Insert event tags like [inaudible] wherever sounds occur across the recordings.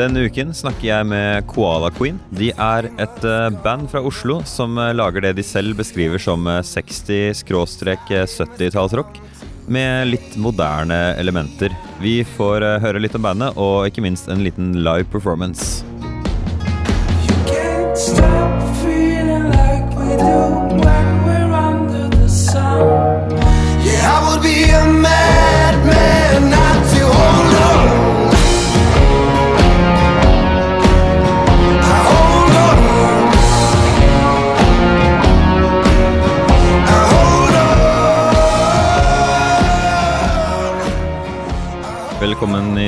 Denne uken snakker jeg med Koala Queen. De er et eh, band fra Oslo som eh, lager det de selv beskriver som eh, 60-70-tallsrock. Med litt moderne elementer. Vi får eh, høre litt om bandet, og ikke minst en liten live performance.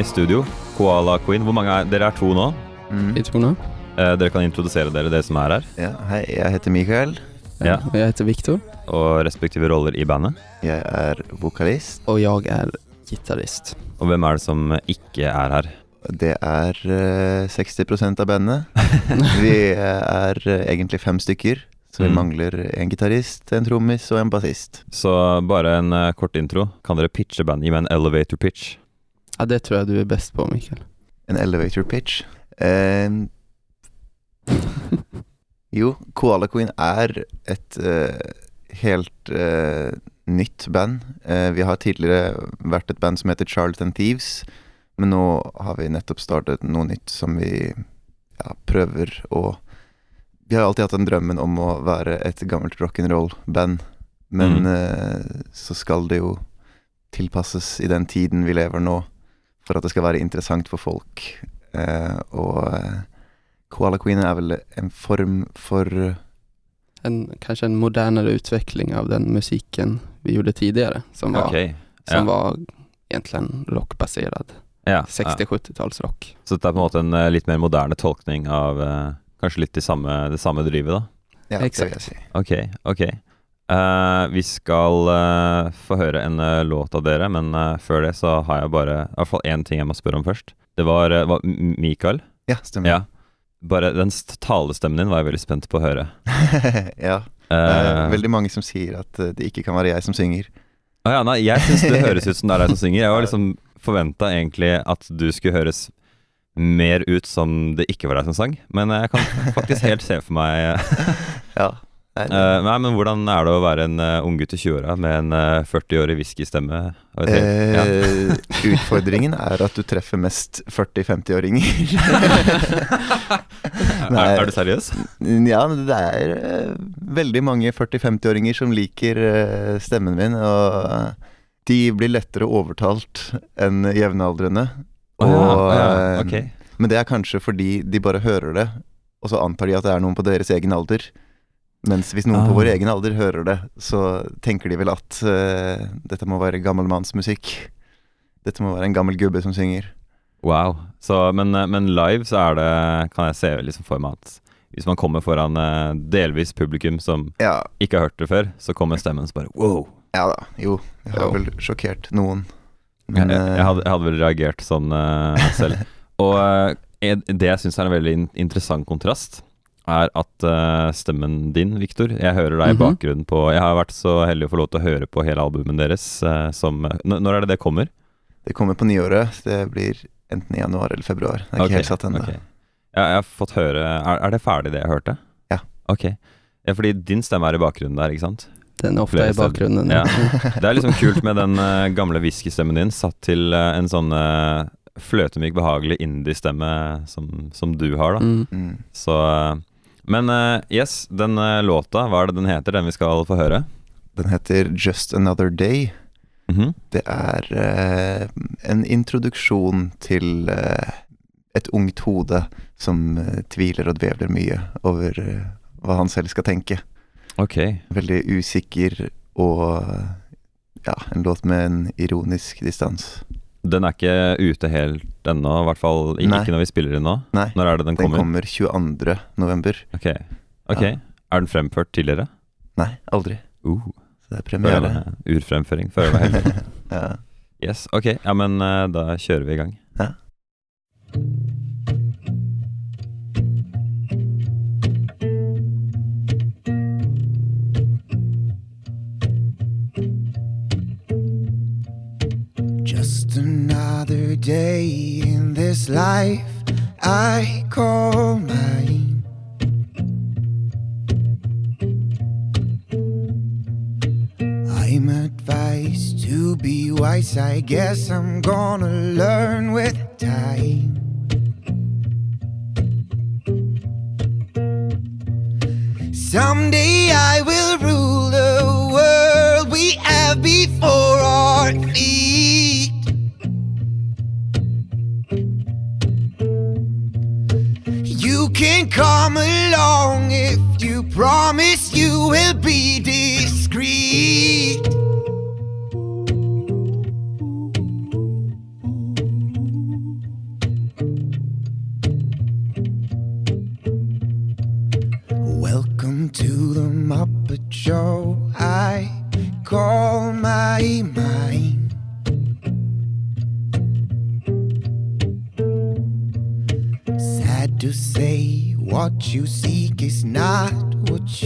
I studio, Koala Queen. Hvor mange er Dere er to nå. Vi tror nå. Eh, Dere kan introdusere dere, dere som er her. Ja, hei, jeg heter Mikael. Ja. Og Jeg heter Viktor, Og respektive roller i bandet. Jeg er vokalist. og jeg er gitarist. Og hvem er det som ikke er her? Det er uh, 60% av bandet. [laughs] Vi er uh, egentlig fem stykker, så vi Mm. mangler en gitarist, en trommis og en bassist. Så bare en uh, kort intro. Kan dere pitche bandet? Gi meg en elevator pitch. Ja, det tror jeg du er best på, Mikael. En elevator pitch. Um, [laughs] jo, Koala Queen er et uh, helt uh, nytt band. Uh, vi har tidligere vært et band som heter Charlton Thieves, men nå har vi nettopp startet noe nytt som vi ja, prøver å Vi har alltid hatt den drømmen om å være et gammelt rock'n'roll-band, men Mm. eh, så skal det jo tilpasses i den tiden vi lever nå, for at det skal være interessant for folk. Eh, og eh, Koala Queen er vel en form for En, kanskje en modernere utvikling av den musikken vi gjorde tidligere, som var, Ok. som var egentlig rockbaserad. Ja, ja. 60-70-tallsrock. Så det er på en måte en eh, litt mer moderne tolkning av eh, kanskje litt det samme, det samme drivet, da. Ja, det vil jeg si. Ok, ok. Eh, vi skal uh, få høre en uh, låt av dere, men før det så har jeg bare i hvert fall én ting jeg må spørre om først. Det var, var Mikael. Ja, stemmer. Ja. Bare den st- talestemmen din var jeg veldig spent på å høre. [laughs] ja. Det er veldig mange som sier at det ikke kan være jeg som synger. Å ja, nei, jeg syns det høres ut som det er deg som synger. Jeg var [laughs] liksom forventa egentlig at du skulle høres mer ut som det ikke var deg som sang, men jeg kan faktisk helt se for meg [laughs] Ja. Nei, Eh, nei, men hvordan er det å være en uh, unggutt i 20-åra med en uh, 40-årig whiskystemme? og ja. eh, utfordringen er at du treffer mest 40-50-åringer. [laughs] er, er du seriøs? ja, det er uh, veldig mange 40-50-åringer som liker uh, stemmen min, og de blir lettere overtalt enn jevnaldrende. Å Og, å ja, okay. Men det er kanskje fordi de bare hører det, og så antar de at det er noen på deres egen alder. Mens hvis noen Ah. på vår egen alder hører det, så tenker de vel at uh, dette må være gammelmannsmusikk. Dette må være en gammel gubbe som synger. Wow. Så, men, eh, men live så er det Kan jeg se liksom for meg at hvis man kommer foran eh, delvis publikum som Ja, ikke har hørt det før, så kommer stemmen så bare wow. ja da. Jo, jeg har vel sjokkert noen. Jeg, jeg, jeg, eh, hadde, jeg hadde vel reagert sånn uh, selv. [laughs] Og det jeg syns er en veldig interessant kontrast, er at uh, stemmen din, Viktor Jeg hører deg i Mhm. bakgrunnen på Jeg har vært så heldig å få lov til å høre på hele albumet deres Uh, som Når er det det kommer? det kommer på nyåret. Det blir enten i januar eller februar. Det er okay, ikke helt satt ennå. Okay. Ja, jeg har fått høre er, er det ferdig, det jeg hørte? Ja. Ok. Ja, fordi din stemme er i bakgrunnen der, ikke sant? Den er ofte Flere i bakgrunnen. Ja. [laughs] Det er liksom kult med den uh, gamle whiskystemmen din satt til eh, en sånn fløtemyk, behagelig indie-stemme som, som du har, da. Mm. Mm. Så eh, Men uh, yes, den uh, låta, hva er det den heter, den vi skal få høre? Den heter Just Another Day. Mhm. Det er uh, en introduksjon til et ungt hode som tviler og dvevler mye over hva han selv skal tenke. Ok. Veldig usikker og ja, en låt med en ironisk distans. Den er ikke ute helt ennå, i hvert fall ikke Nei. når vi spiller inn nå. Nei, Når er det den den kommer? kommer 22. november. Ok. okay. Ja. Er den fremført tidligere? Nei, aldri. Uh, Så det er premiere. det- urfremføring. Før jeg var heldig. [laughs] Ja. Yes, ok. Ja, men eh, da kjører vi i gang. Ja. Another day in this life I call mine. I'm advised to be wise. I guess I'm gonna learn with time. Someday I will come along if you promise you will be discreet. Welcome to the Muppet Show.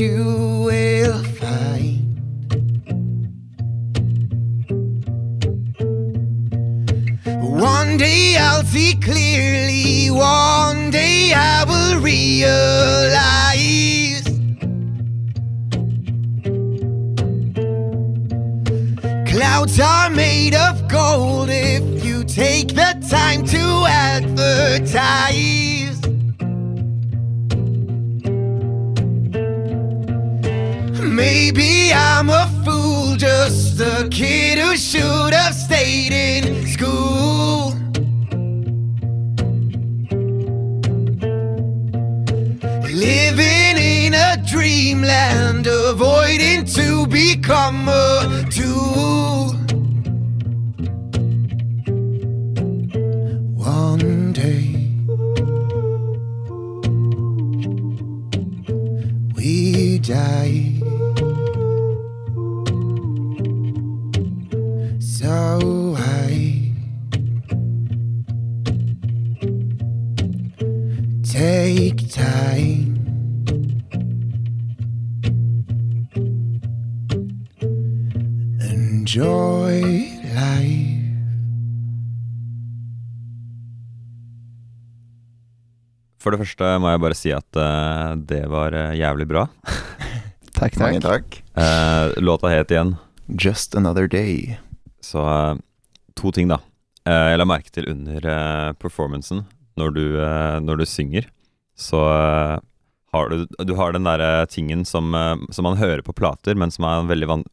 You will find. One day I'll see clearly, one day I will realize. Clouds are made of gold if you take the time to advertise. Maybe I'm a fool, just a kid who should have stayed in school. Take time. Enjoy life. For det første må jeg bare si at uh, det var eh, jævlig bra. [laughs] Takk, takk. Mange takk. Eh, låta het igjen, Just Another Day. så uh, to ting, da. Eh, jeg la merke til under performancen, når du, når du synger, så eh, har du Du har den derre tingen som, eh, som man hører på plater, men som er veldig van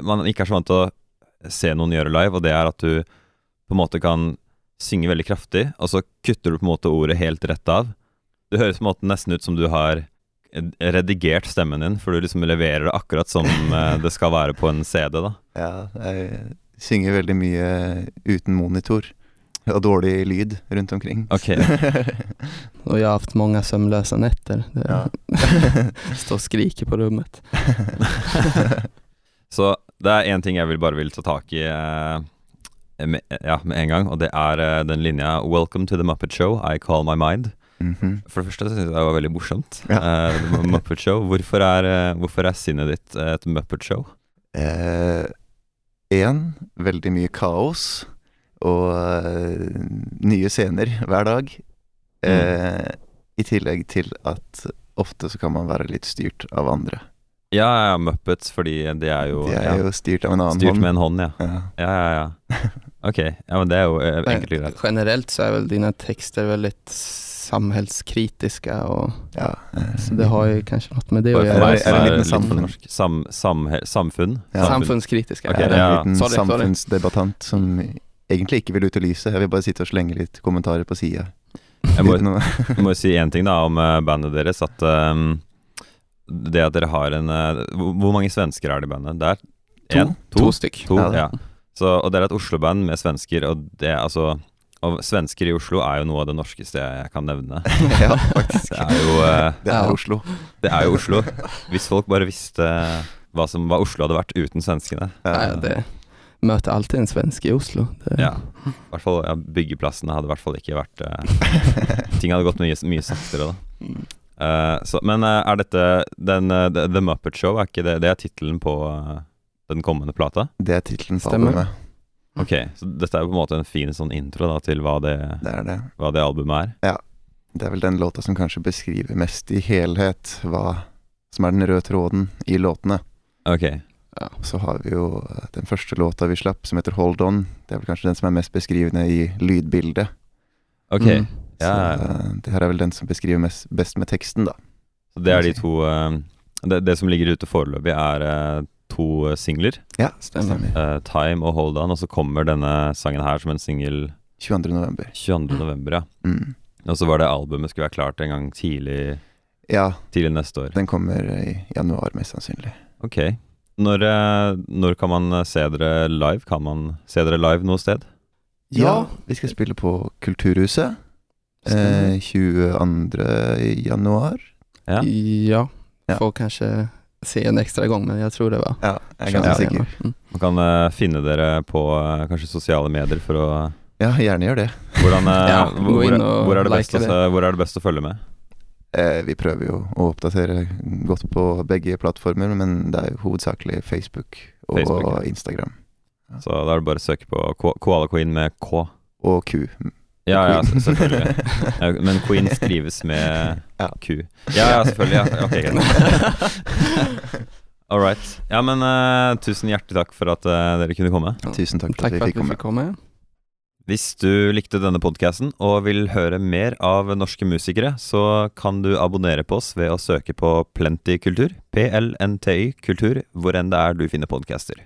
man ikke er så vant til å se noen gjøre live, og det er at du på en måte kan synge veldig kraftig, og så kutter du på en måte ordet helt rett av. Det høres på en måte nesten ut som du har redigert stemmen din, for du liksom leverer det akkurat som eh, det skal være på en CD, da. Ja, jeg synger veldig mye uten monitor. Og dårlig lyd rundt omkring. Ok. [laughs] og jeg har haft mange søvnløse netter. Det Ja. [laughs] Stå og skriker på rummet. [laughs] Så det er én ting jeg vil bare vil ta tak i eh, med, ja, med en gang, og det er eh, den linja 'Welcome to the Muppet Show, I call my mind'. Mhm. For det første syns jeg det var veldig morsomt. Ja. Eh, Muppet Show. Hvorfor er, eh, hvorfor er sinnet ditt eh, et Muppet Show? Eh, en, veldig mye kaos og uh, nye scener hver dag. Eh, I tillegg til at ofte så kan man være litt styrt av andre. Ja, ja, Muppets, fordi det er jo, De er ja, jo styrt av en annen styrt hånd. med en hånd, ja. Ja. Ja, ja, ja. [laughs] Ok, ja, men det er jo uh, enkelt og greit. Generelt så er vel dine tekster Veldig samhällskritiska og Ja, eh, så det har jo kanskje noe med det å gjøre. Er det en liten litt samfunn. Sam, sam, samfunn? Ja. Samfunnskritiske. Okay, ja. er ja. en liten Sorry, sorry. samfunnsdebattant som egentlig ikke vil ut og lyse. Jeg vil bare sitte og slenge litt kommentarer på sida. Jeg må, [laughs] må si én ting da om eh, bandet deres. At um, det at dere har en uh, hvor, mange svensker er det i bandet? Det er én? To. to, To, stykk. To, ja. Så, og det er et Oslo-band med svensker, og det altså Og svensker i Oslo er jo noe av det norskeste jeg kan nevne. [laughs] ja, faktisk. Det er jo, uh, Det er Oslo. det er jo Oslo. Hvis folk bare visste hva, som, hva Oslo hadde vært uten svenskene. Ja, det möter alltid en svensk i Oslo. Det, Ja. I hvert fall ja, Byggeplassene hadde i hvert fall ikke vært uh, [laughs] Ting hadde gått mye, mye saktere, da. Eh, så, men uh, er dette den, The, The Muppet Show? Er ikke det, det er tittelen på den kommende plata? Det er tittelen på albumet. Ok, så dette er på en måte en fin sånn intro da til hva det, Det er det. hva det albumet er? Ja. Det er vel den låta som kanskje beskriver mest i helhet hva som er den røde tråden i låtene. Ok. Så har vi jo eh, den første låta vi slapp, som heter Hold On. Det er vel kanskje den som er mest beskrivende i lydbildet. Ok. Mm. Ja, Så ja, ja. eh, det her er vel den som beskriver mest, best med teksten, da. Så det er de to eh, det, det som ligger ute foreløpig, er to singler. Ja, Stemmer. Uh, Time og Hold On, og så kommer denne sangen her som en singel 22. november. 22. november, ja. Mm. Og så var det albumet skulle være klart en gang tidlig, Ja, tidlig neste år. den kommer i januar, mest sannsynlig. Ok. Når, eh, når kan man eh, se dere live? Kan man se dere live noe sted? Ja, vi skal spille på Kulturhuset. Eh, 22. januar. Ja. Ja. Får kanskje se en ekstra gang, men jeg tror det var Ja, jeg er 22 ganske sikker. Mm. Man kan uh, finne dere på uh, kanskje sosiale medier for å Ja, gjerne gjør det. Hvordan, [laughs] Ja, hvor, hvor, er det like å, hvor er det best å følge med? Eh, vi prøver jo å oppdatere godt på begge plattformer, men det er jo hovedsakelig Facebook og Facebook, ja. Instagram. Så da er det bare å søke på Ko- Koala Queen med K. Og Q. Ja, ja, selvfølgelig. [laughs] Ja, Men Queen skrives med Ja. Q. Ja, ja, selvfølgelig. Ja. Ok, greit. [laughs] All right. Ja, men uh, tusen hjertelig takk for at uh, dere kunne komme. Tusen takk for Tack at för vi att fikk vi komme. Hvis du likte denne podkasten og vil høre mer av norske musikere, så kan du abonnere på oss ved å søke på Plenty Kultur, PLNTY Kultur, hvor enn det er du finner podcaster.